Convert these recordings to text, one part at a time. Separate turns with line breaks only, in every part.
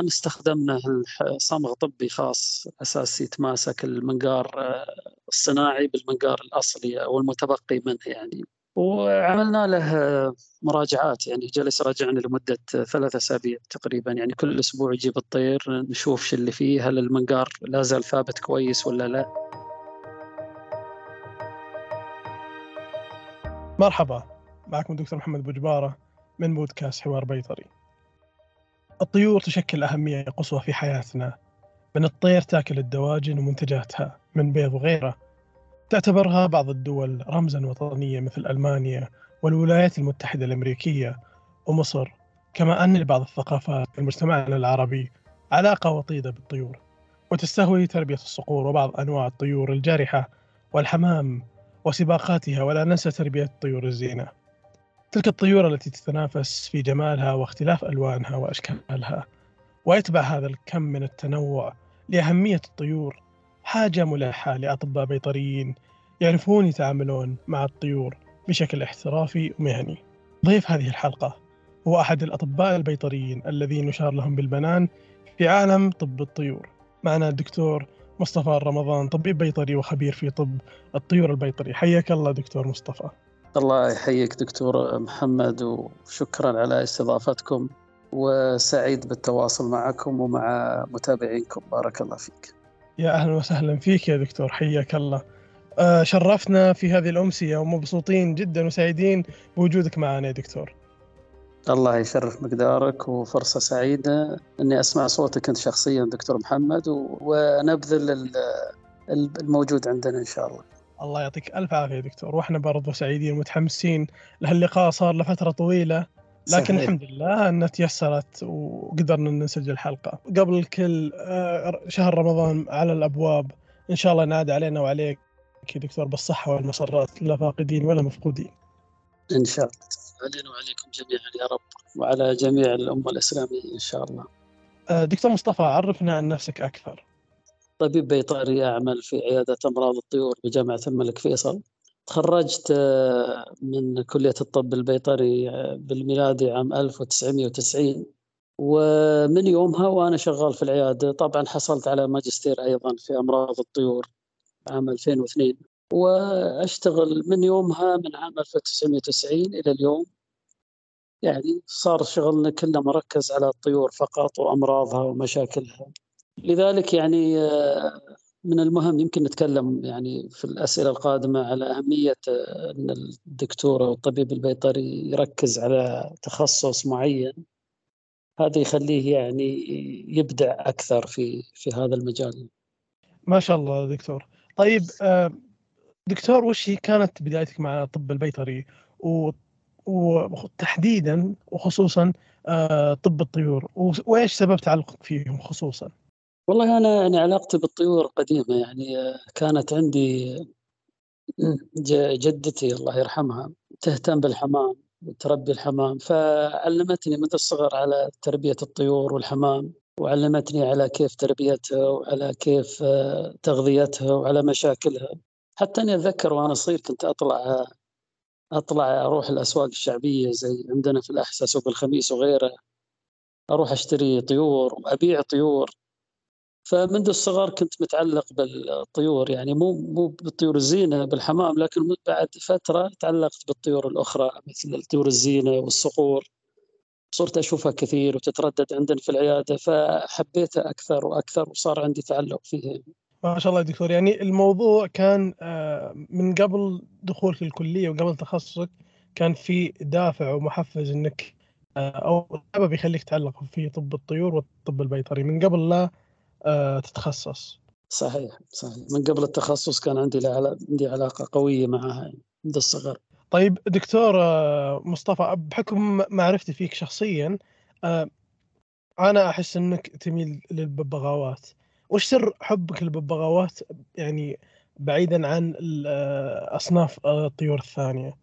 استخدمنا صمغ طبي خاص أساس يتماسك المنقار آه، الصناعي بالمنقار الأصلي أو المتبقي منه يعني. وعملنا له مراجعات يعني جلس يراجعنا لمدة ثلاثة أسابيع تقريبا يعني كل أسبوع يجيب الطير نشوف شو اللي فيه هل المنقار لا زال ثابت كويس ولا لا.
مرحبا معكم دكتور محمد بوجبارة من بودكاست حوار بيطري. الطيور تشكل أهمية قصوى في حياتنا من الطير تأكل الدواجن ومنتجاتها من بيض وغيره. تعتبرها بعض الدول رمزا وطنيا مثل ألمانيا والولايات المتحدة الأمريكية ومصر كما أن لبعض الثقافات في مجتمعنا العربي علاقة وطيدة بالطيور وتستهوي تربية الصقور وبعض أنواع الطيور الجارحة والحمام وسباقاتها ولا ننسى تربية طيور الزينة. تلك الطيور التي تتنافس في جمالها واختلاف ألوانها وأشكالها ويتبع هذا الكم من التنوع لأهمية الطيور. حاجة ملحة لأطباء بيطريين يعرفون يتعاملون مع الطيور بشكل احترافي ومهني. ضيف هذه الحلقة هو أحد الأطباء البيطريين الذين يشار لهم بالبنان في عالم طب الطيور. معنا الدكتور مصطفى رمضان طبيب بيطري وخبير في طب الطيور البيطري. حياك الله دكتور مصطفى.
الله يحييك دكتور محمد وشكرا على استضافتكم وسعيد بالتواصل معكم ومع متابعينكم. بارك الله فيك.
يا أهلا وسهلا فيك يا دكتور حياك الله. آه، شرفنا في هذه الأمسية ومبسوطين جدا وسعيدين بوجودك معنا يا دكتور.
الله يشرف مقدارك وفرصة سعيدة إني أسمع صوتك أنت شخصيا دكتور محمد ونبذل الموجود عندنا إن شاء الله.
الله يعطيك ألف عافية دكتور. وإحنا برضو سعيدين ومتحمسين لهاللقاء صار له فتره طويلة لكن صحيح. الحمد لله أنها تيسرت وقدرنا نسجل حلقه قبل الكل آه، شهر رمضان على الأبواب إن شاء الله ينعاد علينا وعليك يا دكتور بالصحة والمسرات لا فاقدين ولا مفقودين.
إن شاء الله. علينا وعليكم جميعا يا رب وعلى جميع الأمة الإسلامية إن شاء الله.
آه، دكتور مصطفى عرفنا عن نفسك أكثر.
طبيب بيطري اعمل في عيادة أمراض الطيور بجامعة الملك فيصل. تخرجت آه، من كلية الطب البيطري آه، بالميلادي عام 1990 ومن يومها وأنا شغال في العيادة. طبعا حصلت على ماجستير أيضا في أمراض الطيور عام 2002 وأشتغل من يومها من عام 1990 إلى اليوم. يعني صار شغلنا كله مركز على الطيور فقط وأمراضها ومشاكلها. لذلك يعني آه، من المهم يمكن نتكلم يعني في الأسئلة القادمة على أهمية أن الدكتور أو الطبيب البيطري يركز على تخصص معين. هذا يخليه يعني يبدع أكثر في في هذا المجال.
ما شاء الله دكتور. طيب آه، دكتور وش كانت بدايتك مع الطب البيطري؟ وتحديدا وخصوصا آه، طب الطيور. وإيش سبب تعلقك فيهم خصوصا؟
والله أنا يعني علاقتي بالطيور قديمة يعني كانت عندي جدتي الله يرحمها تهتم بالحمام وتربي الحمام فعلمتني منذ الصغر على تربية الطيور والحمام وعلمتني على كيف تربيتها وعلى كيف تغذيتها وعلى مشاكلها. حتى أني أتذكر وأنا صغير كنت أطلع أطلع أروح الأسواق الشعبية زي عندنا في الاحساء سوق الخميس وغيره أروح أشتري طيور وأبيع طيور. فمنذ الصغر كنت متعلق بالطيور يعني مو مو بالطيور الزينة بالحمام لكن بعد فترة تعلقت بالطيور الأخرى مثل الطيور الزينة والصقور. صرت أشوفها كثير وتتردد عندنا في العيادة فحبيتها أكثر وأكثر وصار عندي تعلق فيها.
ما شاء الله دكتور. يعني الموضوع كان آه، من قبل دخولك الكلية وقبل تخصصك كان في دافع ومحفز إنك آه، أو سبب يخليك تعلق في طب الطيور والطب البيطري. من قبل لا تتخصص.
صحيح صحيح. من قبل التخصص كان عندي عندي علاقة قوية معها منذ الصغر.
طيب دكتور آه، مصطفى بحكم معرفتي فيك شخصيا آه، أنا أحس أنك تميل للببغاوات. وش سر حبك للببغاوات؟ يعني بعيدا عن أصناف الطيور الثانية.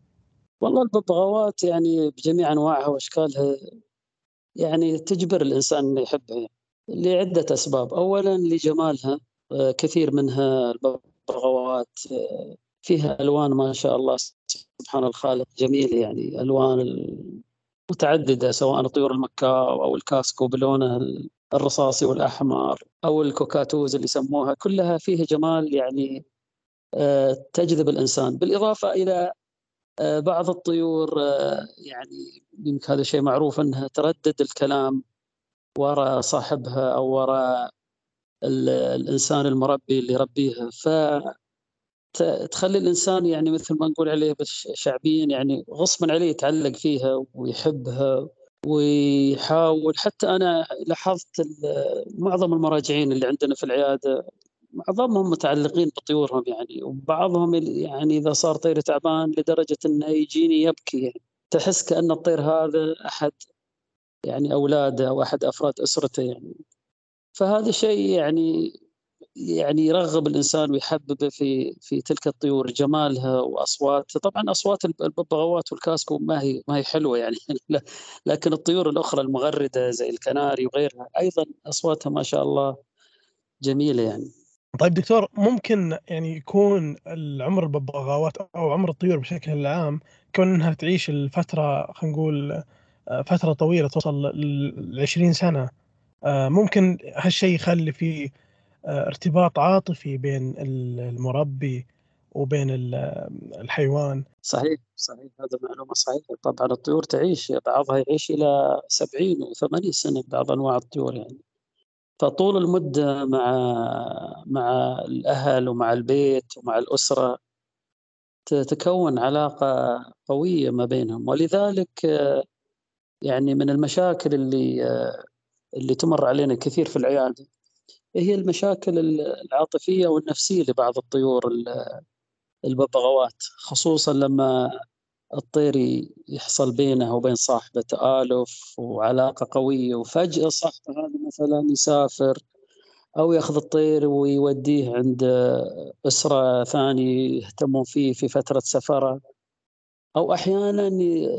والله الببغاوات يعني بجميع أنواعها وأشكالها يعني تجبر الإنسان إنه يحبها. لعدة أسباب. أولا لجمالها آه، كثير منها البغوات آه، فيها ألوان ما شاء الله سبحان الخالق جميل يعني. ألوان متعددة سواء طيور ال macaw أو الكاسكو بلونه الرصاصي والأحمر أو ال cockatoos اللي يسموها. كلها فيها جمال يعني آه، تجذب الإنسان. بالإضافة إلى بعض الطيور يعني يمكن هذا شيء معروف أنها تردد الكلام وراء صاحبها أو وراء الإنسان المربي اللي يربيها ف تخلي الإنسان يعني مثل ما نقول عليه شعبيا يعني غصبا عليه يتعلق فيها ويحبها ويحاول. حتى أنا لاحظت معظم المراجعين اللي عندنا في العيادة معظمهم متعلقين بطيورهم يعني وبعضهم يعني إذا صار طير تعبان لدرجة إنه يجيني يبكي يعني. تحس كأن الطير هذا أحد يعني اولاده أو أحد أفراد أسرته يعني. فهذا شيء يعني يعني يرغب الإنسان ويحببه في في تلك الطيور جمالها واصواتها طبعا أصوات الببغاوات والكاسكو ما هي ما هي حلوة يعني. لكن الطيور الأخرى المغردة زي الكناري وغيرها أيضا أصواتها ما شاء الله جميلة يعني.
طيب دكتور ممكن يعني يكون العمر الببغاوات أو عمر الطيور بشكل عام كون إنها تعيش الفترة خلينا نقول فترة طويلة توصل ل 20 سنة. آه، ممكن هالشيء يخلي فيه آه، ارتباط عاطفي بين المربي وبين الحيوان.
صحيح صحيح. هذا معلومة صحيحة. طبعا الطيور تعيش بعضها يعيش إلى 70 و80 سنة بعض أنواع الطيور يعني. فطول المدة مع مع الأهل ومع البيت ومع الأسرة تتكون علاقة قوية ما بينهم. ولذلك يعني من المشاكل اللي اللي تمر علينا كثير في العيادة. هي المشاكل العاطفية والنفسية لبعض الطيور الببغاوات خصوصا لما الطير يحصل بينه وبين صاحبة تآلف وعلاقة قوية وفجأة صاحبة هذا مثلا يسافر أو يأخذ الطير ويوديه عند أسرة ثانية يهتمون فيه في فترة سفره أو أحيانا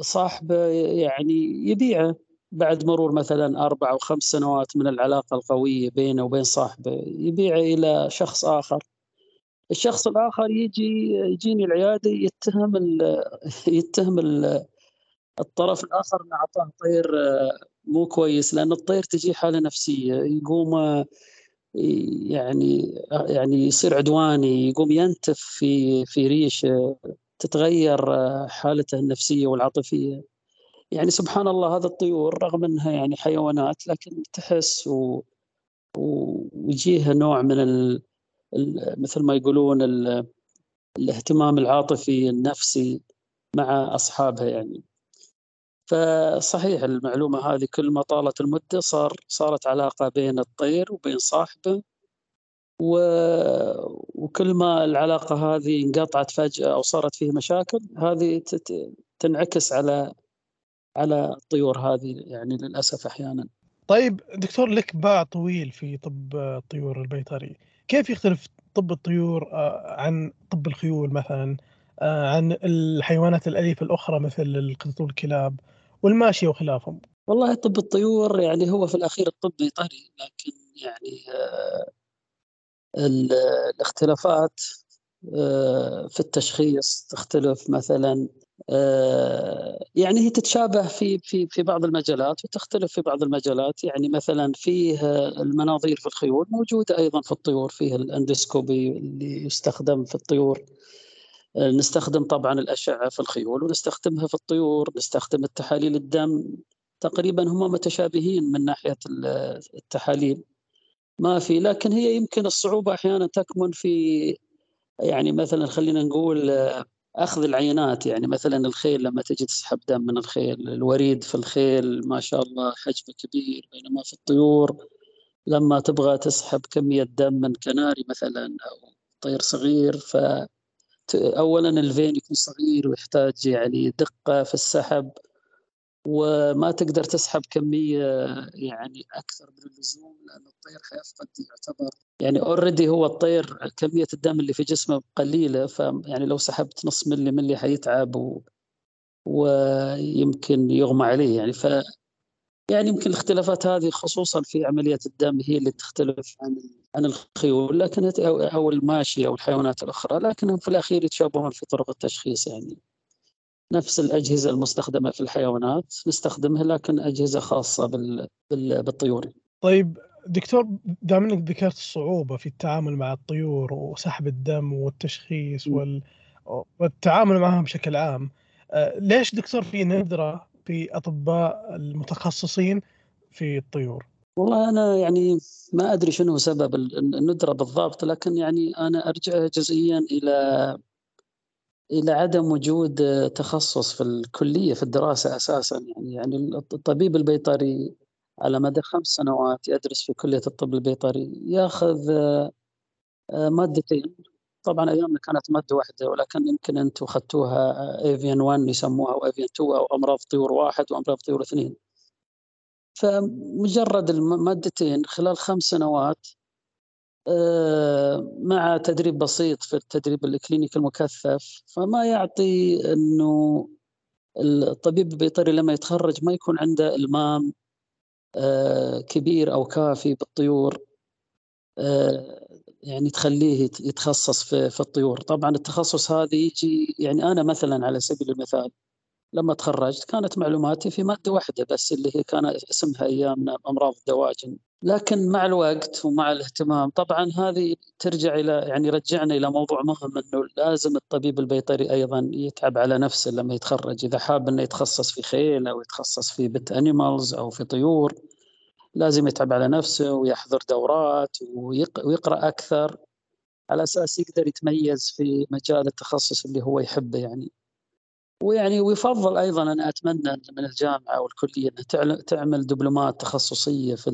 صاحبه يعني يبيعه بعد مرور مثلا أربع أو خمس سنوات من العلاقة القوية بينه وبين صاحبه يبيعه إلى شخص آخر. الشخص الآخر يجي يجيني العيادة يتهم ال يتهم ال الطرف الآخر أنه أعطاه طير مو كويس لأن الطير تجي حالة نفسية. يقوم يعني يعني يصير عدواني يقوم ينتف في في ريشة. تتغير حالته النفسية والعاطفية. يعني سبحان الله هذا الطيور رغم إنها يعني حيوانات لكن تحس و... ويجيها نوع من ال... ال... مثل ما يقولون ال... الاهتمام العاطفي النفسي مع أصحابها يعني. فصحيح المعلومة هذه كل ما طالت المدة صار صارت علاقة بين الطير وبين صاحبه و... وكل ما العلاقة هذه انقطعت فجأة أو صارت فيه مشاكل هذه تت... تنعكس على على الطيور هذه يعني للأسف أحيانا.
طيب دكتور لك باع طويل في طب الطيور البيطري، كيف يختلف طب الطيور آه، عن طب الخيول مثلا؟ آه، عن الحيوانات الأليفة الأخرى مثل القطط والكلاب والماشية وخلافهم؟
والله طب الطيور يعني هو في الأخير الطب بيطري لكن يعني آه، الاختلافات في التشخيص تختلف مثلا آه، يعني هي تتشابه في في في بعض المجالات وتختلف في بعض المجالات. يعني مثلا فيه المناظير في الخيول موجودة أيضا في الطيور فيه الاندوسكوبي اللي يستخدم في الطيور. آه، نستخدم طبعا الأشعة في الخيول ونستخدمها في الطيور نستخدم التحاليل الدم. تقريبا هم متشابهين من ناحية التحاليل. ما في. لكن هي يمكن الصعوبة أحيانا تكمن في يعني مثلا خلينا نقول أخذ العينات. يعني مثلا الخيل لما تجي تسحب دم من الخيل الوريد في الخيل ما شاء الله حجمه كبير بينما في الطيور لما تبغى تسحب كمية دم من كناري مثلا أو طير صغير ف اولا الفين يكون صغير ويحتاج يعني دقة في السحب. وما تقدر تسحب كمية يعني أكثر من اللزوم لأن الطير حيفقد يعتبر يعني اوريدي هو الطير كمية الدم اللي في جسمه قليلة فيعني لو سحبت نص ملي ملي حيتعب و... ويمكن يغمى عليه يعني ف يعني يمكن الاختلافات هذه خصوصا في عملية الدم هي اللي تختلف عن عن الخيول لكن أو الماشيه أو الحيوانات الأخرى لكنهم في الأخير يتشابهون في طرق التشخيص يعني. نفس الأجهزة المستخدمة في الحيوانات نستخدمها لكن أجهزة خاصة بالطيور
طيب دكتور دام إنك ذكرت الصعوبة في التعامل مع الطيور وسحب الدم والتشخيص وال... والتعامل معهم بشكل عام آه، ليش دكتور في ندره في أطباء المتخصصين في الطيور؟
والله أنا يعني ما أدري شنو سبب الندره بالضبط لكن يعني أنا أرجع جزئيا إلى إلى عدم وجود تخصص في الكلية في الدراسة أساسا. يعني يعني الطبيب البيطري على مدى خمس سنوات يدرس في كلية الطب البيطري ياخذ آه، مادتين. طبعا أيامنا كانت مادة واحدة ولكن يمكن أنتم أخذتوها avian 1 يسموها أو avian 2 أو أمراض طيور واحد وأمراض طيور اثنين. فمجرد المادتين خلال خمس سنوات آه، مع تدريب بسيط في التدريب الكلينيكي المكثف فما يعطي إنه الطبيب البيطري لما يتخرج ما يكون عنده إلمام آه، كبير أو كافي بالطيور آه، يعني تخليه يتخصص في الطيور. طبعا التخصص هذا يجي يعني أنا مثلا على سبيل المثال لما تخرجت كانت معلوماتي في مادة واحدة بس اللي هي كان اسمها ايامنا أمراض الدواجن. لكن مع الوقت ومع الاهتمام طبعا هذه ترجع إلى يعني رجعنا إلى موضوع مهم إنه لازم الطبيب البيطري أيضا يتعب على نفسه لما يتخرج. إذا حاب إنه يتخصص في خيل أو يتخصص في بت أنيمالز أو في طيور لازم يتعب على نفسه ويحضر دورات ويقرأ أكثر. على أساس يقدر يتميز في مجال التخصص اللي هو يحبه يعني. ويعني ويفضل أيضا أنا أتمنى من الجامعة والكلية إنها تعمل دبلومات تخصصية في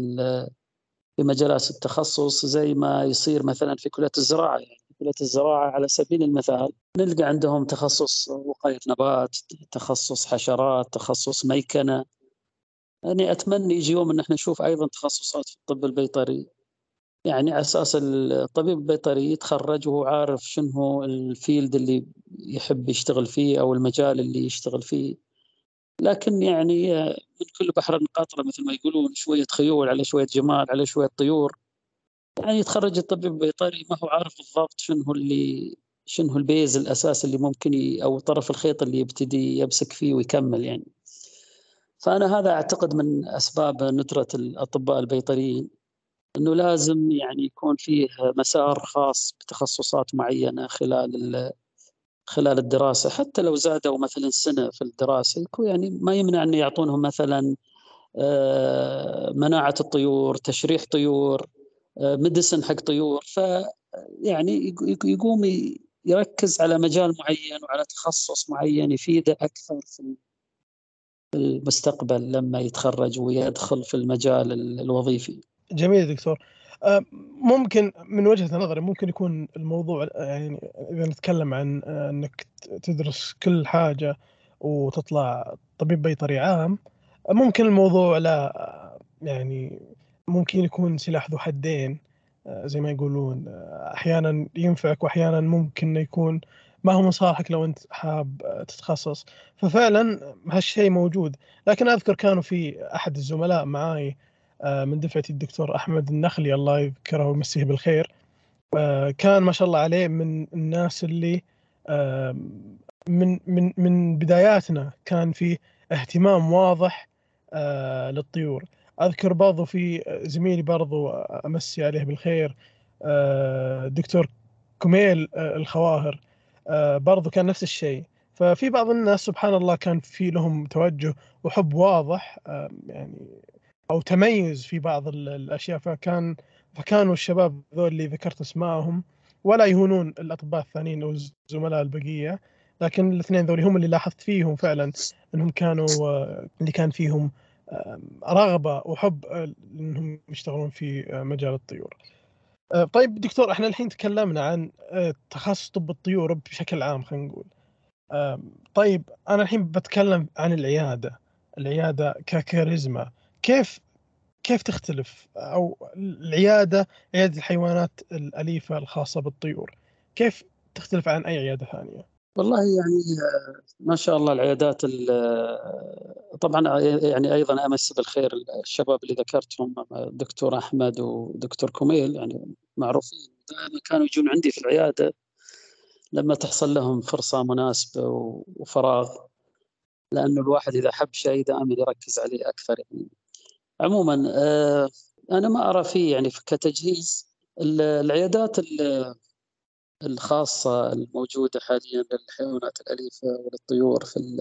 في مجالات التخصص زي ما يصير مثلا في كلية الزراعة. يعني كلية الزراعة على سبيل المثال نلقى عندهم تخصص وقاية نبات، تخصص حشرات، تخصص ميكنة. يعني أتمنى يجي يوم إن إحنا نشوف أيضا تخصصات في الطب البيطري. يعني أساس الطبيب البيطري يتخرج وهو عارف شنو هو ال field اللي يحب يشتغل فيه أو المجال اللي يشتغل فيه. لكن يعني من كل بحر قطره مثل ما يقولون شوية خيول على شوية جمال على شوية طيور. يعني يتخرج الطبيب البيطري ما هو عارف بالضبط شنو هو اللي شنو هو ال base الأساس اللي ممكن ي... أو طرف الخيط اللي يبتدي يمسك فيه ويكمل يعني. فأنا هذا أعتقد من أسباب ندرة الأطباء البيطريين. إنه لازم يعني يكون فيه مسار خاص بتخصصات معينة خلال خلال الدراسة حتى لو زادوا مثلا سنة في الدراسة يعني ما يمنع إنه يعطونهم مثلا آه، مناعة الطيور، تشريح طيور، مدسن حق طيور ف يعني يقوم يركز على مجال معين وعلى تخصص معين يفيده أكثر في المستقبل لما يتخرج ويدخل في المجال الوظيفي.
جميل دكتور. آه، ممكن من وجهة نظري ممكن يكون الموضوع يعني إذا نتكلم عن آه، أنك تدرس كل حاجة وتطلع طبيب بيطري عام ممكن الموضوع لا يعني ممكن يكون سلاح ذو حدين آه، زي ما يقولون. أحيانا ينفعك وأحيانا ممكن يكون ما هو من صالحك لو أنت حاب تتخصص. ففعلا هالشيء موجود. لكن أذكر كانوا في أحد الزملاء معاي من دفعتي الدكتور أحمد النخلي الله يذكره ويمسيه بالخير. آه، كان ما شاء الله عليه من الناس اللي آه، من من من بداياتنا كان في اهتمام واضح للطيور. أذكر برضو في زميلي برضو أمسي عليه بالخير دكتور كميل الخواهر برضو كان نفس الشيء. ففي بعض الناس سبحان الله كان في لهم توجه وحب واضح يعني أو تميز في بعض الأشياء فكان فكانوا الشباب ذول اللي ذكرت اسمائهم ولا يهونون الأطباء الثانيين أو الزملاء البقية لكن الاثنين ذولي هم اللي لاحظت فيهم فعلا إنهم كانوا اللي كان فيهم رغبة وحب إنهم يشتغلون في مجال الطيور. طيب دكتور إحنا الحين تكلمنا عن تخصص طب الطيور بشكل عام خلينا نقول. طيب أنا الحين بتكلم عن العيادة، العيادة ككاريزما كيف كيف تختلف؟ أو العيادة عيادة الحيوانات الأليفة الخاصة بالطيور كيف تختلف عن أي عيادة ثانية؟
والله يعني ما شاء الله العيادات طبعا يعني أيضا أمس بالخير الشباب اللي ذكرتهم الدكتور أحمد ودكتور كوميل يعني معروفين. دائما كانوا يجون عندي في العيادة لما تحصل لهم فرصة مناسبة وفراغ لأنه الواحد إذا حب شيء دائما يركز عليه أكثر يعني. عموما آه، أنا ما أرى فيه يعني كتجهيز العيادات الخاصة الموجودة حاليا للحيوانات الأليفة وللطيور في ال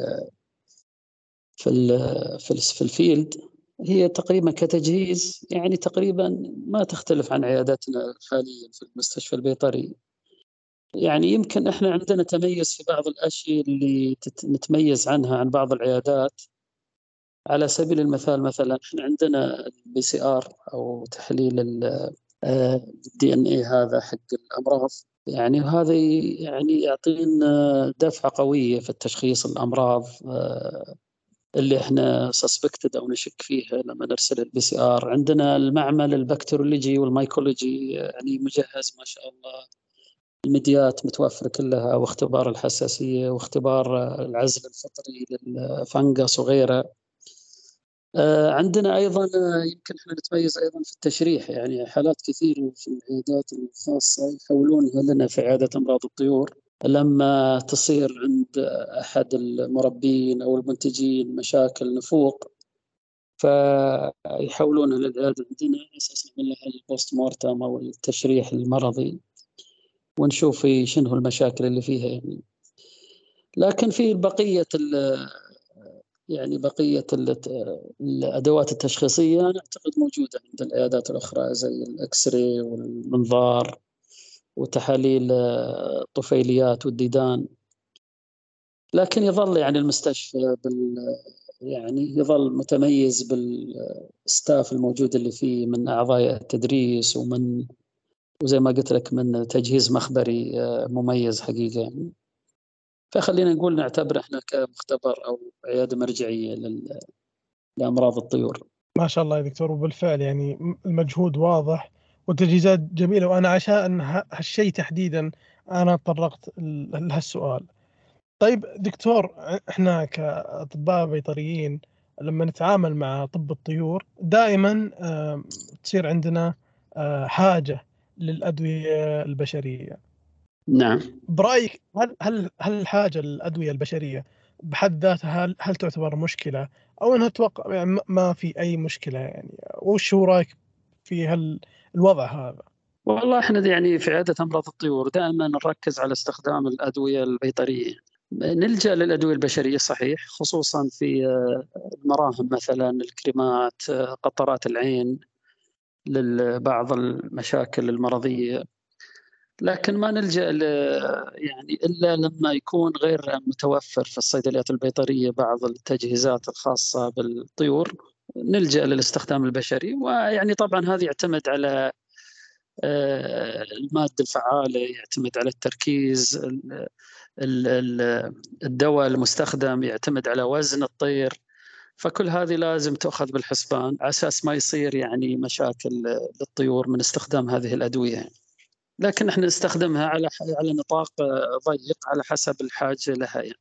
في ال في, ال في ال field. هي تقريبا كتجهيز يعني تقريبا ما تختلف عن عياداتنا حاليا في المستشفى البيطري. يعني يمكن إحنا عندنا تميز في بعض الأشياء اللي نتميز عنها عن بعض العيادات. على سبيل المثال مثلا إحنا عندنا ال PCR أو تحليل ال DNA هذا حق الأمراض. يعني هذا يعني يعطينا دفعة قوية في التشخيص الأمراض آه، اللي إحنا suspected أو نشك فيها لما نرسل ال PCR. عندنا المعمل ال bacteriology وال mycology يعني مجهز ما شاء الله. الميديات متوفرة كلها واختبار الحساسية واختبار العزل الفطري لل fungus وغيره. آه، عندنا أيضا آه، يمكن إحنا نتميز أيضا في التشريح يعني حالات كثيره في العيادات الخاصة يحولونها لنا في عيادة أمراض الطيور. لما تصير عند أحد المربين أو المنتجين مشاكل نفوق فيحولونها للعيادة عندنا على أساس نعمل لها ال post mortem أو التشريح المرضي ونشوف شنو المشاكل اللي فيها يعني. لكن في بقية يعني بقية الأدوات التشخيصية أنا أعتقد موجودة عند العيادات الأخرى زي ال X-ray والمنظار وتحاليل الطفيليات والديدان لكن يظل يعني المستشفى بال يعني يظل متميز بالستاف الموجود اللي فيه من أعضاء التدريس ومن وزي ما قلت لك من تجهيز مخبري مميز حقيقة يعني. فخلينا نقول نعتبر إحنا كمختبر أو عيادة مرجعية لأمراض الطيور.
ما شاء الله يا دكتور وبالفعل يعني المجهود واضح والتجهيزات جميلة وأنا عشان هالشيء تحديدا أنا تطرقت لهالسؤال. طيب دكتور إحنا كأطباء بيطريين لما نتعامل مع طب الطيور دائما تصير عندنا آه، حاجة للأدوية البشرية
نعم.
برأيك هل هل هل الحاجة للادويه البشرية بحد ذاتها هل, هل تعتبر مشكلة؟ أو إنها تتوقع يعني ما في أي مشكلة يعني وش هو رأيك في هال الوضع هذا؟
والله إحنا يعني في عياده أمراض الطيور دائما نركز على استخدام الأدوية البيطرية. نلجأ للأدوية البشرية صحيح خصوصا في المراهم مثلا الكريمات قطرات العين لبعض المشاكل المرضية. لكن ما نلجأ يعني إلا لما يكون غير متوفر في الصيدليات البيطرية بعض التجهيزات الخاصة بالطيور نلجأ للاستخدام البشري ويعني طبعا هذا يعتمد على آه، المادة الفعالة يعتمد على التركيز الدواء المستخدم يعتمد على وزن الطير فكل هذه لازم تؤخذ بالحسبان على أساس ما يصير يعني مشاكل للطيور من استخدام هذه الأدوية يعني. لكن إحنا نستخدمها على على نطاق ضيق على حسب الحاجة لها يعني.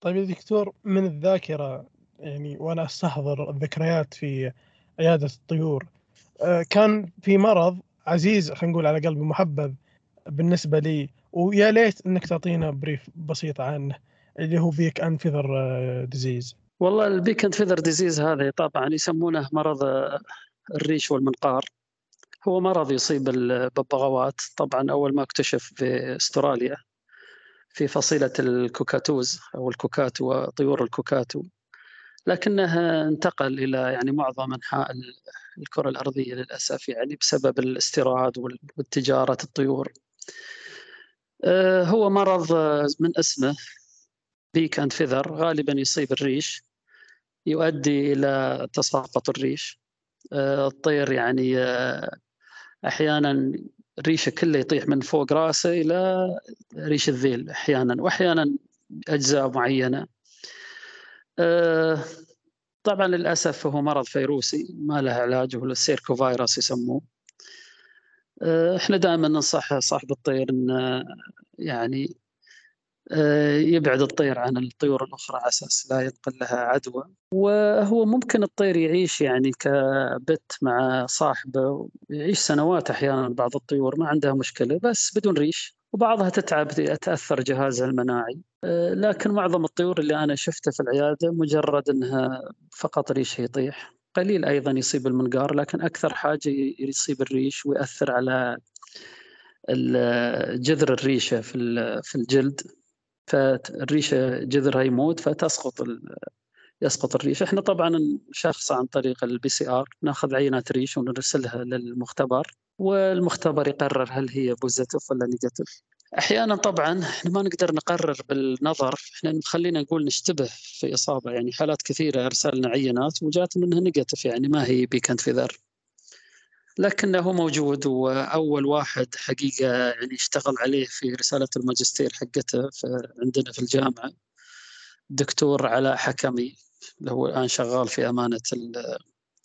طيب يا دكتور من الذاكرة يعني وأنا أستحضر الذكريات في عيادة الطيور آه، كان في مرض عزيز خلينا نقول على قلبي محبب بالنسبة لي ويا ليت إنك تعطينا brief بسيط عنه اللي هو beak and feather disease
والله ال beak and feather disease هذا طبعا يسمونه مرض آه، الريش والمنقار هو مرض يصيب الببغاوات طبعا أول ما اكتشف في أستراليا في فصيلة ال cockatoos أو الكوكاتو طيور الكوكاتو لكنه انتقل إلى يعني معظم أنحاء الكرة الأرضية للأسف يعني بسبب الاستيراد والتجارة الطيور. آه، هو مرض من اسمه beak and feather. غالبا يصيب الريش يؤدي إلى تساقط الريش. آه، الطير يعني آه، أحيانا ريشة كله يطيح من فوق رأسه إلى ريش الذيل أحيانا وأحيانا أجزاء معينة. أه طبعا للأسف هو مرض فيروسي ما له علاج هو السيركو فيروس يسموه. أه إحنا دائما ننصح صاحب الطير إنه يعني آه، يبعد الطير عن الطيور الأخرى على أساس لا ينقل لها عدوى. وهو ممكن الطير يعيش يعني كبت مع صاحبه يعيش سنوات أحيانا بعض الطيور ما عندها مشكلة بس بدون ريش. وبعضها تتعب يتأثر جهازها المناعي. آه، لكن معظم الطيور اللي أنا شفتها في العيادة مجرد أنها فقط ريشها يطيح. قليل أيضا يصيب المنقار لكن أكثر حاجة يصيب الريش ويأثر على جذر الريشة في في الجلد. فالريشه جذرها يموت فتسقط يسقط الريش. إحنا طبعا نشخص عن طريق ال PCR نأخذ عينات ريش ونرسلها للمختبر والمختبر يقرر هل هي positive ولا negative أحيانا طبعا إحنا ما نقدر نقرر بالنظر إحنا خلينا نقول نشتبه في إصابة. يعني حالات كثيرة أرسلنا عينات وجات منها negative يعني ما هي beak and feather لكنه موجود وأول واحد حقيقة يعني اشتغل عليه في رسالة الماجستير حقته عندنا في الجامعة دكتور علاء حكمي اللي هو الآن شغال في أمانة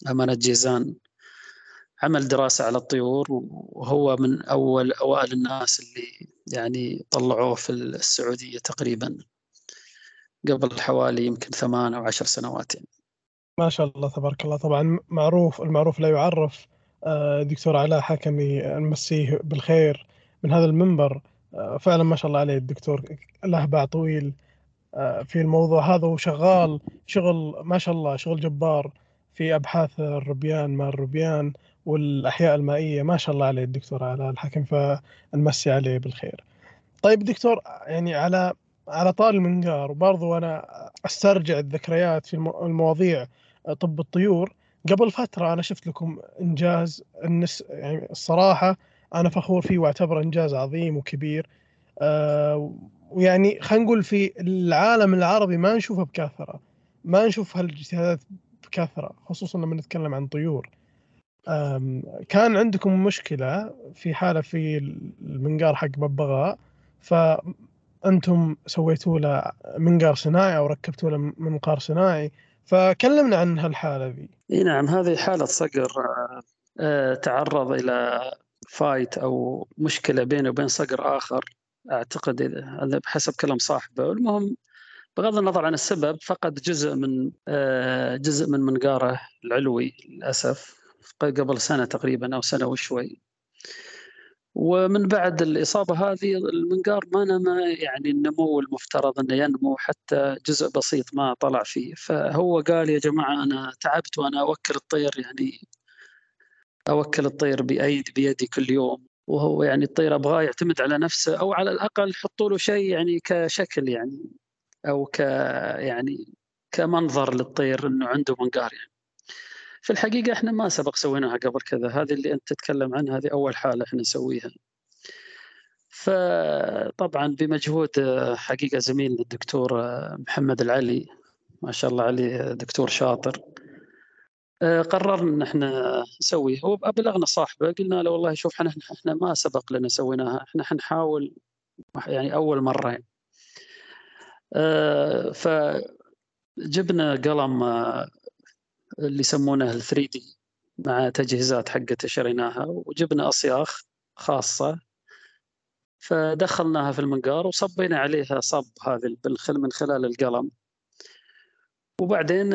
أمانة جيزان عمل دراسة على الطيور وهو من أول أوائل الناس اللي يعني طلعوه في السعودية تقريبا قبل حوالي يمكن ثمان أو عشر سنوات يعني.
ما شاء الله تبارك الله طبعا معروف المعروف لا يعرف دكتور علاء حكمي نمسيه بالخير من هذا المنبر. آه، فعلا ما شاء الله عليه الدكتور له باع طويل. آه، في الموضوع هذا وشغال شغل ما شاء الله شغل جبار في أبحاث الربيان مع الربيان والأحياء المائية. ما شاء الله عليه الدكتور علاء الحكم فنمسي عليه بالخير. طيب دكتور يعني على على طال المنقار وبرضو أنا أسترجع الذكريات في المواضيع طب الطيور. قبل فترة أنا شفت لكم إنجاز النس يعني الصراحة أنا فخور فيه وأعتبره إنجاز عظيم وكبير. آه ويعني خلينا نقول في العالم العربي ما نشوفه بكثرة ما نشوف هالاجتهادات بكثرة خصوصا لما نتكلم عن طيور. كان عندكم مشكلة في حالة في المنقار حق ببغاء فأنتم سويتوا له منقار صناعي أو ركبتوا له منقار صناعي. فكلمنا عن هالحالة ذي.
إي نعم هذه حالة صقر آه، تعرض إلى فايت أو مشكلة بينه وبين صقر آخر. أعتقد هذا بحسب كلام صاحبه. المهم بغض النظر عن السبب فقد جزء من آه، جزء من منقاره العلوي للأسف قبل سنة تقريبا أو سنة وشوي. ومن بعد الإصابة هذه المنقار ما نما يعني النمو المفترض أنه ينمو حتى جزء بسيط ما طلع فيه. فهو قال يا جماعة أنا تعبت وأنا أوكل الطير يعني أوكل الطير بأيدي بيدي كل يوم. وهو يعني الطير أبغاه يعتمد على نفسه أو على الأقل حطوا له شيء يعني كشكل يعني أو ك يعني كمنظر للطير أنه عنده منقار يعني. في الحقيقة إحنا ما سبق سويناها قبل كذا. هذه اللي أنت تتكلم عنها هذه أول حالة إحنا نسويها. فطبعا بمجهود حقيقة زميل الدكتور محمد العلي ما شاء الله عليه دكتور شاطر. قررنا إن إحنا نسوي. هو أبلغنا صاحبه قلنا له والله شوف إحنا إحنا ما سبق لنا سويناها. إحنا حنحاول يعني أول مرة. يعني. فجبنا قلم اللي يسمونه ال 3 دي مع تجهيزات حقته شريناها وجبنا أصياخ خاصة. فدخلناها في المنقار وصبينا عليها صب هذه من خلال القلم. وبعدين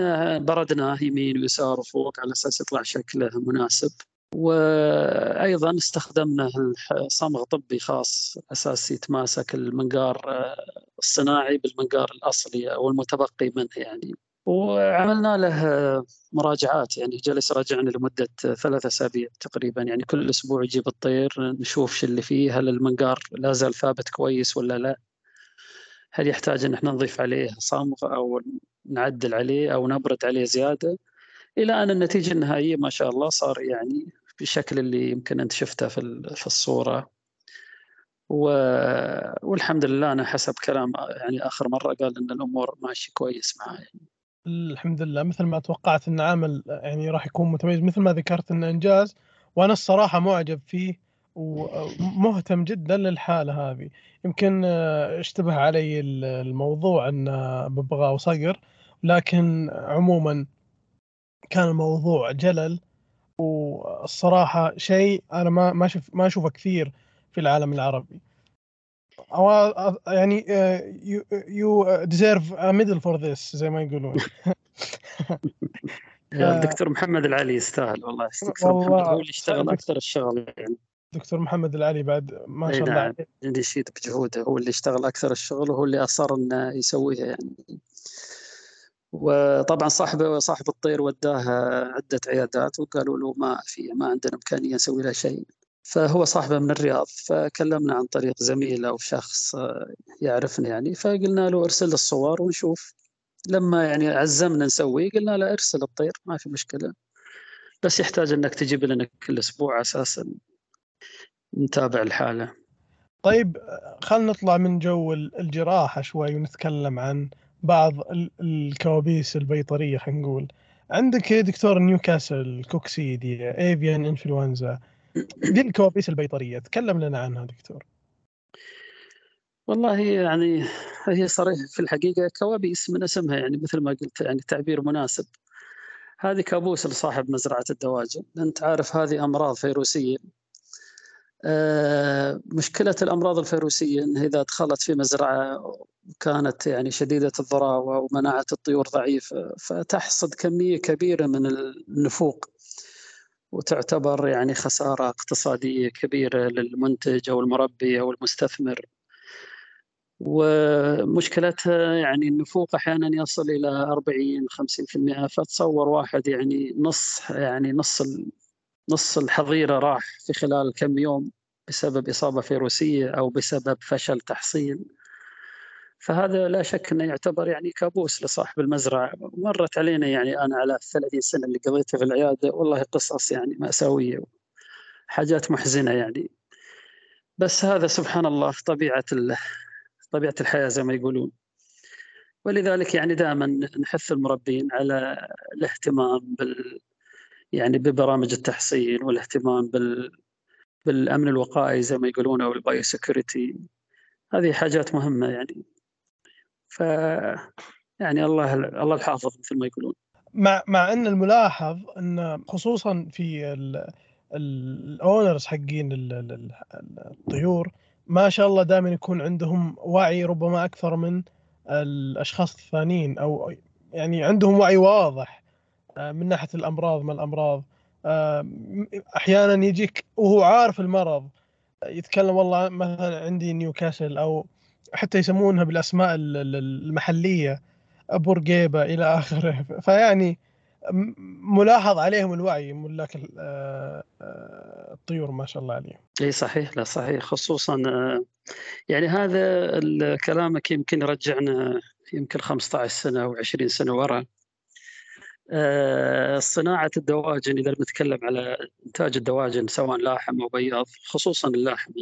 بردناه يمين ويسار وفوق على أساس يطلع شكله مناسب. وأيضا استخدمنا صمغ طبي خاص أساس يتماسك المنقار الصناعي بالمنقار الأصلي أو المتبقي منه يعني. وعملنا له مراجعات يعني جلس يراجعنا لمدة ثلاثة أسابيع تقريبا يعني كل أسبوع يجيب الطير نشوف شو اللي فيه هل المنقار لا زال ثابت كويس ولا لا؟ هل يحتاج أن إحنا نضيف عليه صمغ أو نعدل عليه أو نبرد عليه زيادة؟ إلى أن النتيجة النهائية ما شاء الله صار يعني بالشكل اللي يمكن أنت شفته في الصورة. و... والحمد لله أنا حسب كلام يعني آخر مرة قال أن الأمور ماشي كويس معاه يعني.
الحمد لله مثل ما توقعت إن عمل يعني راح يكون متميز مثل ما ذكرت إنه إنجاز وأنا الصراحة معجب فيه ومهتم جدا للحالة هذه. يمكن اشتبه علي الموضوع أن ببغاء وصقر لكن عموما كان الموضوع جلل والصراحة شيء أنا ما ما ما أشوفه كثير في العالم العربي. أو يعني you deserve medal for this زي ما يقولون.
الدكتور محمد العلي يستاهل والله دكتور محمد هو اللي اشتغل أكثر الشغل يعني.
دكتور محمد العلي بعد ما شاء الله
نعم يشيد بجهوده هو اللي اشتغل أكثر الشغل وهو اللي أصر إنه يسويها يعني. وطبعا صاحب صاحب الطير وداه عدة عيادات وقالوا له ما في ما عندنا إمكانية نسوي لها شيء. فهو صاحبه من الرياض فكلمنا عن طريق زميل أو شخص يعرفني يعني فقلنا له ارسل الصور ونشوف. لما يعني عزمنا نسوي قلنا له ارسل الطير ما في مشكلة. بس يحتاج إنك تجيب لنا كل أسبوع أساسا نتابع الحالة.
طيب خلينا نطلع من جو الجراحة شوي ونتكلم عن بعض الكوابيس البيطرية خلينا نقول. عندك دكتور Newcastle coccidia avian influenza دي الكوابيس البيطرية. تكلم لنا عنها دكتور.
والله يعني هي صريح في الحقيقة. كوابيس من اسمها يعني مثل ما قلت يعني تعبير مناسب. هذه كابوس لصاحب مزرعة الدواجن. أنت عارف هذه أمراض فيروسية. آه، مشكلة الأمراض الفيروسية أنها إذا دخلت في مزرعة وكانت يعني شديدة الضراوة ومناعة الطيور ضعيفة فتحصد كمية كبيرة من النفوق. وتعتبر يعني خسارة اقتصادية كبيرة للمنتج أو المربي أو المستثمر. ومشكلتها يعني النفوق أحيانا يصل إلى 40 50% فتصور واحد يعني نص يعني نص نص الحظيرة راح في خلال كم يوم بسبب إصابة فيروسية أو بسبب فشل تحصين فهذا لا شك أنه يعتبر يعني كابوس لصاحب المزرعة. مرت علينا يعني أنا على 30 سنة اللي قضيتها في العيادة والله قصص يعني مأساوية حاجات محزنة يعني. بس هذا سبحان الله طبيعة طبيعة الحياة زي ما يقولون. ولذلك يعني دائما نحث المربين على الاهتمام بال يعني ببرامج التحصين والاهتمام بال بالأمن الوقائي زي ما يقولون أو ال biosecurity هذه حاجات مهمة يعني. ف يعني الله الله الحافظ مثل ما يقولون.
مع مع إن الملاحظ إن خصوصا في ال owners حقين الطيور ما شاء الله دائما يكون عندهم وعي ربما أكثر من الأشخاص الثانيين أو يعني عندهم وعي واضح آه، من ناحية الأمراض ما الأمراض. آه، أحيانا يجيك وهو عارف المرض يتكلم والله مثلا عندي نيوكاسل أو حتى يسمونها بالأسماء المحلية بورقيبه إلى آخره. فيعني ملاحظ عليهم الوعي ملاك آه، الطيور ما شاء الله عليهم.
إي صحيح لا صحيح. خصوصا يعني هذا كلامك يمكن يرجعنا يمكن 15 سنة أو 20 سنة ورا. آه، صناعة الدواجن إذا بنتكلم على إنتاج الدواجن سواء لاحم أو بياض خصوصا اللحم.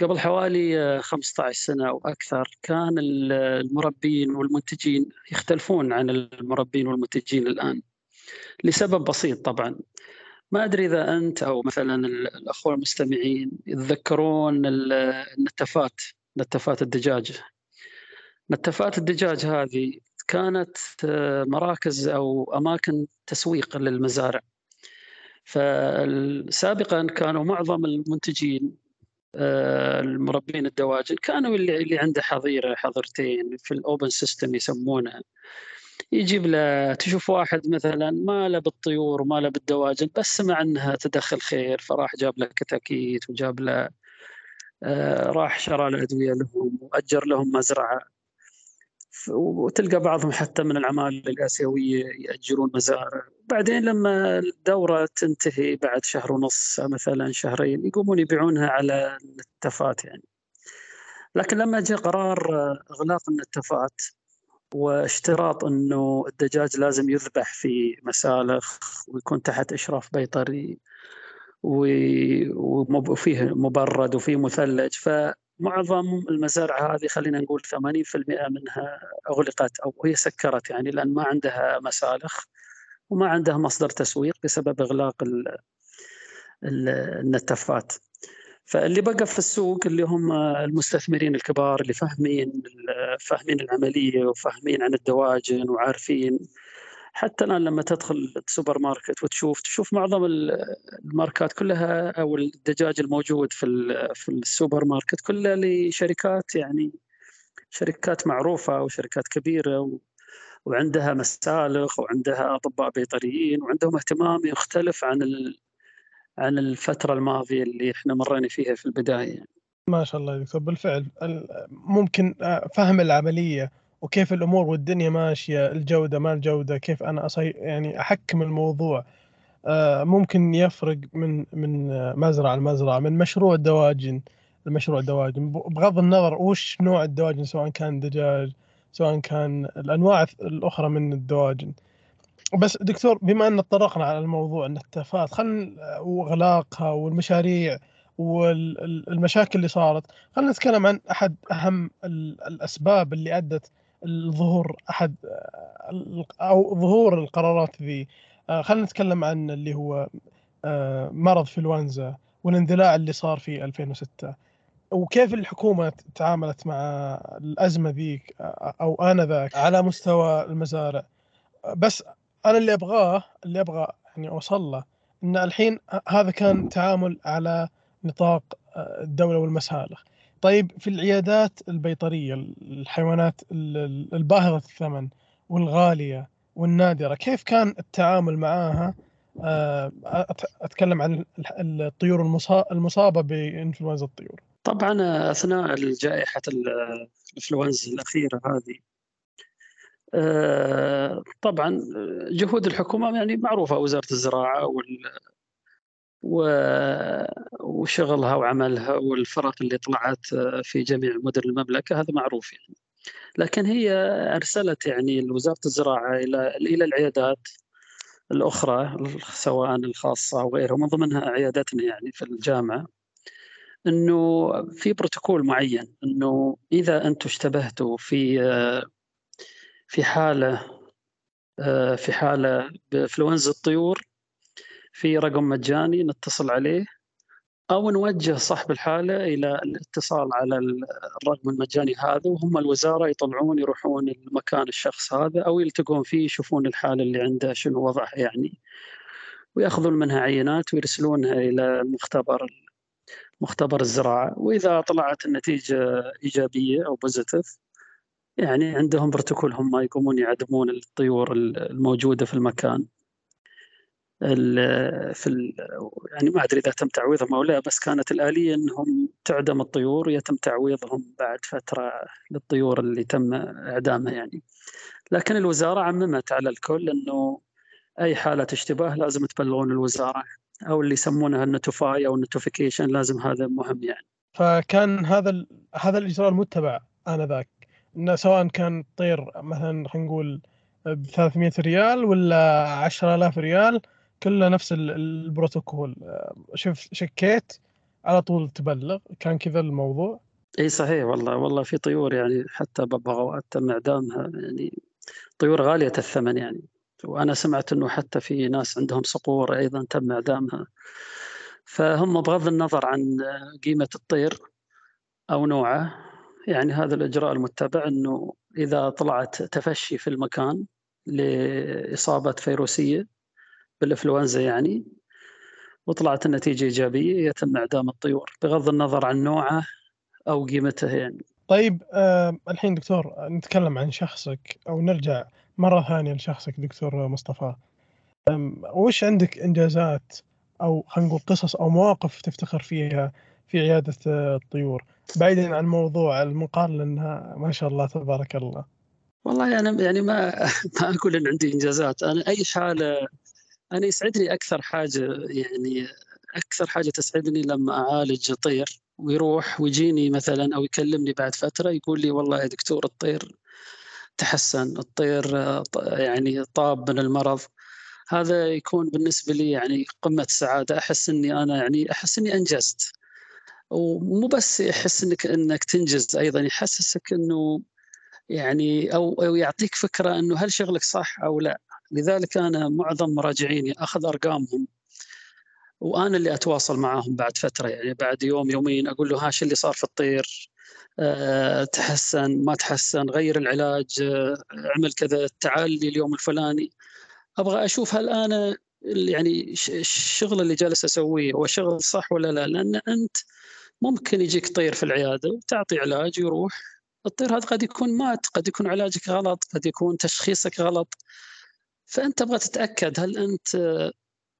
قبل حوالي 15 سنة أو أكثر كان المربين والمنتجين يختلفون عن المربين والمنتجين الآن لسبب بسيط طبعا. ما أدري إذا أنت أو مثلا الأخوة المستمعين يتذكرون النتفات نتفات الدجاج. نتفات الدجاج هذه كانت آه، مراكز أو أماكن تسويق للمزارع. فسابقا كانوا معظم المنتجين آه، المربين الدواجن كانوا اللي اللي عنده حظيرة حظيرتين في ال open system يسمونه. يجيب له تشوف واحد مثلا ما له بالطيور وما له بالدواجن بس سمع إنها تدخل خير فراح جاب له كتاكيت وجاب له آه، راح شرى له أدوية لهم وأجر لهم مزرعة. وتلقى بعضهم حتى من العمالة الآسيوية يأجرون مزارع. بعدين لما الدورة تنتهي بعد شهر ونص مثلا شهرين يقومون يبيعونها على النتفات يعني. لكن لما جاء قرار إغلاق النتفات واشتراط إنه الدجاج لازم يذبح في مسالخ ويكون تحت إشراف بيطري وفيه مبرد وفيه مثلج ف معظم المزارع هذه خلينا نقول 80% منها أغلقت أو هي سكرت يعني لأن ما عندها مسالخ. وما عندها مصدر تسويق بسبب إغلاق النتفات. فاللي بقى في السوق اللي هم المستثمرين الكبار اللي فاهمين فاهمين العملية وفاهمين عن الدواجن وعارفين. حتى الآن لما تدخل السوبر ماركت وتشوف تشوف معظم الماركات كلها أو الدجاج الموجود في في السوبر ماركت كلها لشركات يعني شركات معروفة وشركات كبيرة وعندها مسالخ وعندها أطباء بيطريين وعندهم اهتمام يختلف عن عن الفترة الماضية اللي إحنا مرينا فيها في البداية.
ما شاء الله دكتور. بالفعل ممكن آه، فهم العملية وكيف الأمور والدنيا ماشية الجودة ما الجودة كيف أنا أصي يعني أحكم الموضوع آه، ممكن يفرق من من مزرعة لمزرعة من مشروع دواجن لمشروع دواجن. بغض النظر وش نوع الدواجن سواء كان دجاج سواء كان الأنواع الأخرى من الدواجن. بس دكتور بما أن تطرقنا على الموضوع النتافات خلينا واغلاقها والمشاريع والمشاكل اللي صارت خلينا نتكلم عن أحد أهم الأسباب اللي أدت لظهور أحد أو ظهور القرارات ذي. آه، خلينا نتكلم عن اللي هو آه، مرض فلوانزا والاندلاع اللي صار في 2006 وكيف الحكومة تعاملت مع الأزمة ذيك أو انذاك على مستوى المزارع. بس أنا اللي أبغاه اللي أبغى يعني أوصل له إن الحين هذا كان تعامل على نطاق آه، الدولة والمسالخ. طيب في العيادات البيطرية الحيوانات الباهظة الثمن والغالية والنادرة كيف كان التعامل معها آه، أتكلم عن الطيور المصابة بإنفلونزا الطيور.
طبعا أثناء جائحه الإنفلونزا الأخيرة هذه آه، طبعا جهود الحكومة يعني معروفة وزارة الزراعة وال وشغلها وعملها والفرق اللي طلعت في جميع مدن المملكة هذا معروف يعني. لكن هي أرسلت يعني وزاره الزراعة إلى إلى العيادات الأخرى سواء الخاصة أو غيرها من ضمنها عياداتنا يعني في الجامعة. إنه في بروتوكول معين إنه إذا أنتم اشتبهتوا في في حالة في حالة بإنفلونزا الطيور في رقم مجاني نتصل عليه أو نوجه صاحب الحالة إلى الاتصال على الرقم المجاني هذا وهم الوزارة يطلعون يروحون المكان الشخص هذا أو يلتقون فيه يشوفون الحالة اللي عنده شنو وضعها يعني ويأخذون منها عينات ويرسلونها إلى مختبر مختبر الزراعة. وإذا طلعت النتيجة إيجابية أو بوزيتيف يعني عندهم بروتوكول هم يقومون يعدمون الطيور الموجودة في المكان. في ال يعني ما أدري إذا تم تعويضهم أو لا بس كانت الآلية إنهم تعدم الطيور ويتم تعويضهم بعد فترة للطيور اللي تم إعدامها يعني. لكن الوزارة عممت على الكل إنه أي حالة اشتباه لازم تبلغون الوزارة. أو اللي يسمونها ال notify أو ال notification لازم هذا مهم يعني.
فكان هذا هذا الإجراء المتبع انذاك إنه سواء كان طير مثلا خلينا نقول ب 300 ريال ولا 10000 ريال كله نفس البروتوكول. شوف شكيت على طول تبلغ. كان كذا الموضوع.
إي صحيح والله. والله في طيور يعني حتى ببغاوات تم اعدامها يعني طيور غالية الثمن يعني. وأنا سمعت إنه حتى في ناس عندهم صقور أيضا تم إعدامها. فهم بغض النظر عن قيمة الطير أو نوعه يعني هذا الإجراء المتبع إنه إذا طلعت تفشي في المكان لإصابة فيروسية بالإنفلونزا يعني وطلعت النتيجة إيجابية يتم إعدام الطيور. بغض النظر عن نوعه أو قيمته يعني.
طيب آه الحين دكتور نتكلم عن شخصك أو نرجع مرة ثانية لشخصك دكتور مصطفى. وش عندك إنجازات أو خلينا نقول قصص أو مواقف تفتخر فيها في عيادة الطيور؟ بعيدا عن موضوع المقال لأنها ما شاء الله تبارك الله.
والله أنا يعني ما ما أقول إن عندي إنجازات. أنا أي حالة أنا يسعدني أكثر حاجة يعني أكثر حاجة تسعدني لما أعالج طير. ويروح ويجيني مثلا أو يكلمني بعد فترة يقول لي والله يا دكتور الطير تحسن الطير يعني طاب من المرض. هذا يكون بالنسبة لي يعني قمة السعاده أحس إني أنا يعني أحس إني أنجزت. ومو بس يحس إنك إنك تنجز أيضا يحسسك إنه يعني أو أو يعطيك فكرة إنه هل شغلك صح أو لا. لذلك أنا معظم مراجعيني أخذ أرقامهم وأنا اللي أتواصل معهم بعد فترة يعني بعد يوم يومين أقول له ها اللي صار في الطير؟ أه تحسن ما تحسن غير العلاج اعمل كذا تعال لي اليوم الفلاني. أبغى أشوف هل أنا يعني الشغل اللي جالس أسويه هو شغل صح ولا لا؟ لأن أنت ممكن يجيك طير في العيادة وتعطي علاج يروح. الطير هذا قد يكون مات قد يكون علاجك غلط قد يكون تشخيصك غلط. فأنت تبغى تتأكد هل أنت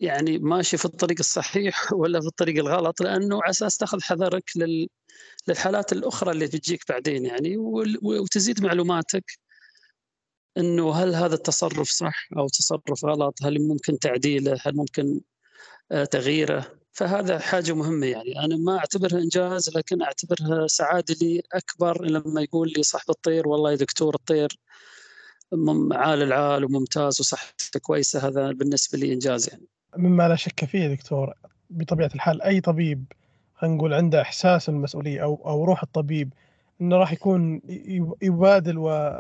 يعني ماشي في الطريق الصحيح ولا في الطريق الغلط لأنه على أساس تأخذ حذرك لل... للحالات الأخرى اللي تجيك بعدين يعني وتزيد معلوماتك إنه هل هذا التصرف صح أو تصرف غلط؟ هل ممكن تعديله؟ هل ممكن آه، تغييره؟ فهذا حاجة مهمة يعني. أنا ما أعتبرها إنجاز لكن أعتبرها سعادة لي أكبر لما يقول لي صاحب الطير والله يا دكتور الطير عال العال وممتاز وصحته كويسة. هذا بالنسبة لي إنجاز يعني.
مما لا شك فيه دكتور بطبيعة الحال أي طبيب خلينا نقول عنده إحساس المسؤولية أو أو روح الطبيب إنه راح يكون يبادل و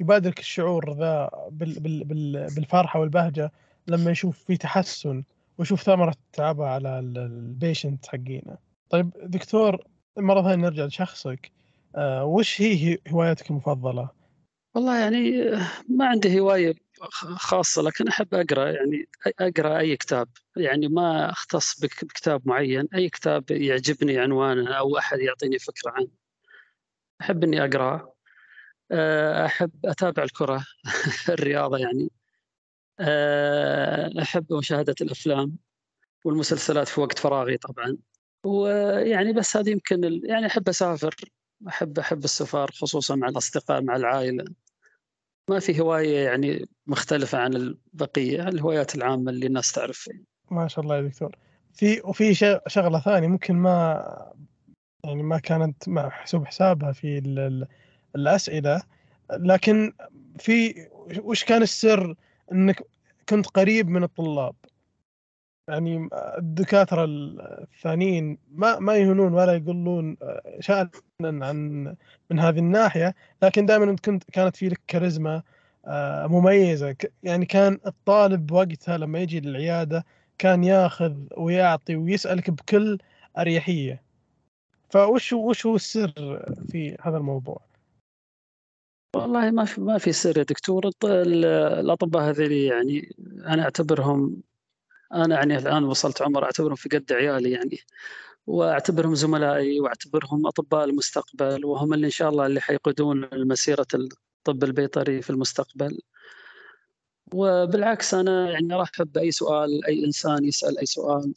يبادلك الشعور ذا بال بال بال بالفرحة والبهجة لما يشوف في تحسن ويشوف ثمرة تعبه على ال patient حقينا. طيب دكتور مرة ثانية نرجع لشخصك آه وش هي هواياتك المفضلة؟
والله يعني ما عندي هواية خاصة لكن أحب أقرأ يعني أقرأ أي كتاب. يعني ما أختص بكتاب معين أي كتاب يعجبني عنوانه أو أحد يعطيني فكرة عنه. أحب إني أقرأ آه، أحب أتابع الكرة الرياضة يعني آه، أحب مشاهدة الأفلام والمسلسلات في وقت فراغي طبعا. ويعني بس هذه يمكن يعني أحب أسافر أحب أحب السفر خصوصا مع الأصدقاء مع العائلة. ما في هواية يعني مختلفة عن البقية الهوايات العامة اللي الناس تعرف
ما شاء الله يا دكتور. في وفي شغلة ثانية ممكن ما يعني ما كانت محسوب حسابها في الأسئلة لكن في وش كان السر إنك كنت قريب من الطلاب؟ يعني الدكاترة الثانيين ما ما يهونون ولا يقولون شأنا عن من هذه الناحية لكن دائما كنت كانت في لك كاريزما آه، مميزة. يعني كان الطالب وقتها لما يجي للعيادة كان ياخذ ويعطي ويسألك بكل أريحية. فوش وش هو السر في هذا الموضوع؟
والله ما في ما في سر يا دكتور. الأطباء هذول يعني أنا أعتبرهم أنا يعني الآن وصلت عمر أعتبرهم في قد عيالي يعني. وأعتبرهم زملائي وأعتبرهم أطباء المستقبل وهم اللي إن شاء الله اللي حيقودون مسيره الطب البيطري في المستقبل. وبالعكس أنا يعني أرحب بأي سؤال أي إنسان يسأل أي سؤال.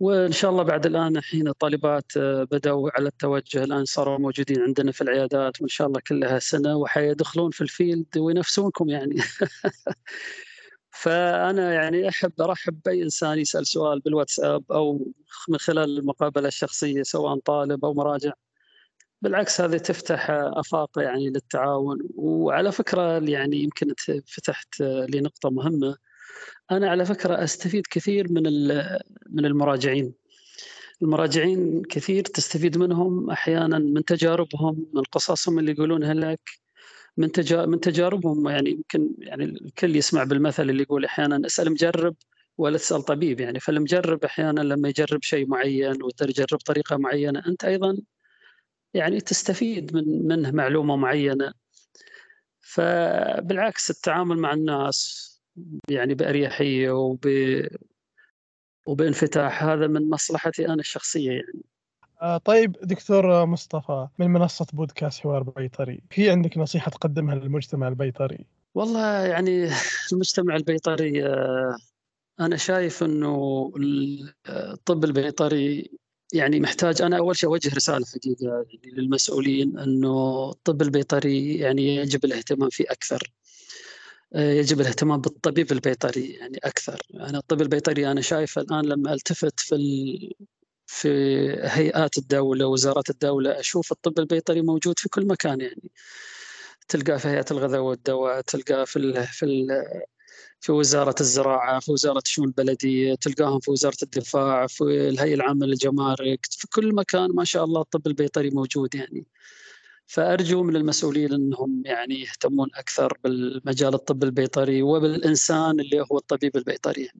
وإن شاء الله بعد الآن الحين الطالبات آه، بدأوا على التوجه الآن صاروا موجودين عندنا في العيادات وإن شاء الله كلها سنة وحيدخلون في الفيلد وينافسونكم يعني. فأنا يعني أحب أرحب بأي إنسان يسأل سؤال بالواتساب أو من خلال المقابلة الشخصية سواء طالب أو مراجع. بالعكس هذه تفتح آفاق يعني للتعاون. وعلى فكرة يعني يمكن فتحت لي نقطه مهمة. أنا على فكرة أستفيد كثير من من المراجعين. المراجعين كثير تستفيد منهم أحيانا من تجاربهم من قصصهم اللي يقولونها لك. من من تجاربهم يعني يمكن يعني الكل يسمع بالمثل اللي يقول أحيانا أسأل مجرب ولا تسأل طبيب يعني فالمجرب أحيانا لما يجرب شيء معين وتجرب طريقة معينة أنت أيضا يعني تستفيد من منه معلومة معينة فبالعكس التعامل مع الناس يعني بأريحية وب وبانفتاح هذا من مصلحتي أنا الشخصية يعني.
آه طيب دكتور مصطفى من منصة بودكاست حوار بيطري، في عندك نصيحة تقدمها للمجتمع البيطري؟
والله يعني المجتمع البيطري آه أنا شايف إنه الطب البيطري يعني محتاج أنا أول شيء أوجه رسالة حقيقة يعني للمسؤولين إنه الطب البيطري يعني يجب الاهتمام فيه أكثر. آه، يجب الاهتمام بالطبيب البيطري يعني أكثر أنا الطب البيطري أنا شايف الآن لما التفت في. في هيئات الدولة وزارات الدولة. أشوف الطب البيطري موجود في كل مكان يعني. تلقاه في هيئة الغذاء والدواء تلقاه في ال... في ال... في وزارة الزراعة في وزارة الشؤون البلدية تلقاهم في وزارة الدفاع في الهيئة العامة للجمارك في كل مكان ما شاء الله الطب البيطري موجود يعني. فأرجو من المسؤولين إنهم يعني يهتمون أكثر بالمجال الطب البيطري وبالإنسان اللي هو الطبيب البيطري.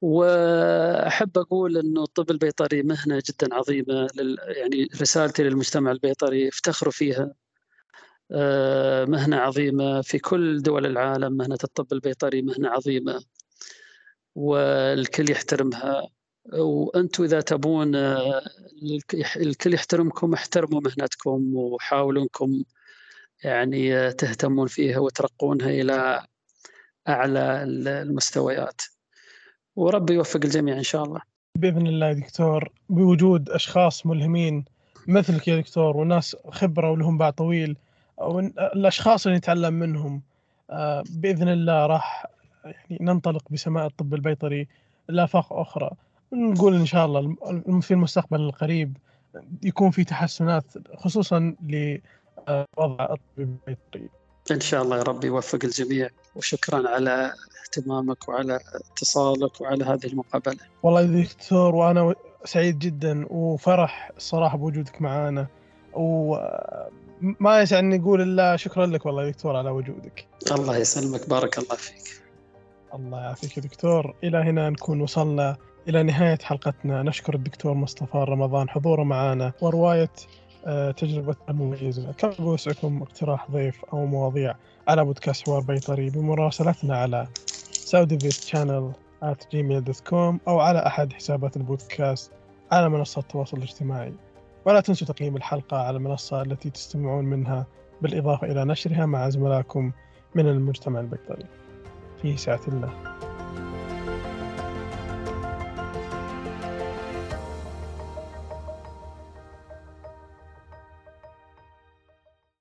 وأحب أقول إنه الطب البيطري مهنة جدا عظيمة لل يعني رسالتي للمجتمع البيطري افتخروا فيها. آه، مهنة عظيمة في كل دول العالم مهنة الطب البيطري مهنة عظيمة والكل يحترمها وأنتم إذا تبون آه، الكل يحترمكم احترموا مهنتكم وحاولوا انكم يعني آه، تهتمون فيها وترقونها إلى أعلى المستويات وربي يوفق الجميع إن شاء الله.
بإذن الله دكتور بوجود أشخاص ملهمين مثلك يا دكتور وناس خبرة ولهم باع طويل الأشخاص اللي نتعلم منهم آه، بإذن الله راح يعني ننطلق بسماء الطب البيطري لافاق أخرى. نقول إن شاء الله في المستقبل القريب يكون في تحسنات خصوصا لوضع الطب البيطري.
إن شاء الله يا رب يوفق الجميع. وشكرا على اهتمامك وعلى اتصالك وعلى هذه المقابلة.
والله يا دكتور وأنا سعيد جدا وفرح الصراحه بوجودك معانا. وما يسعني نقول إلا شكرا لك والله يا دكتور على وجودك.
الله يسلمك بارك الله فيك.
الله يعافيك يا دكتور. إلى هنا نكون وصلنا إلى نهاية حلقتنا. نشكر الدكتور مصطفى رمضان حضوره معنا ورواية آه، تجربة المميزة كان بوسعكم اقتراح ضيف أو مواضيع على بودكاست حوار بيطري بمراسلتنا على saudivetchannel at gmail.com أو على أحد حسابات البودكاست على منصة التواصل الاجتماعي. ولا تنسوا تقييم الحلقة على المنصة التي تستمعون منها بالإضافة إلى نشرها مع زملائكم من المجتمع البيطري في وداعة الله.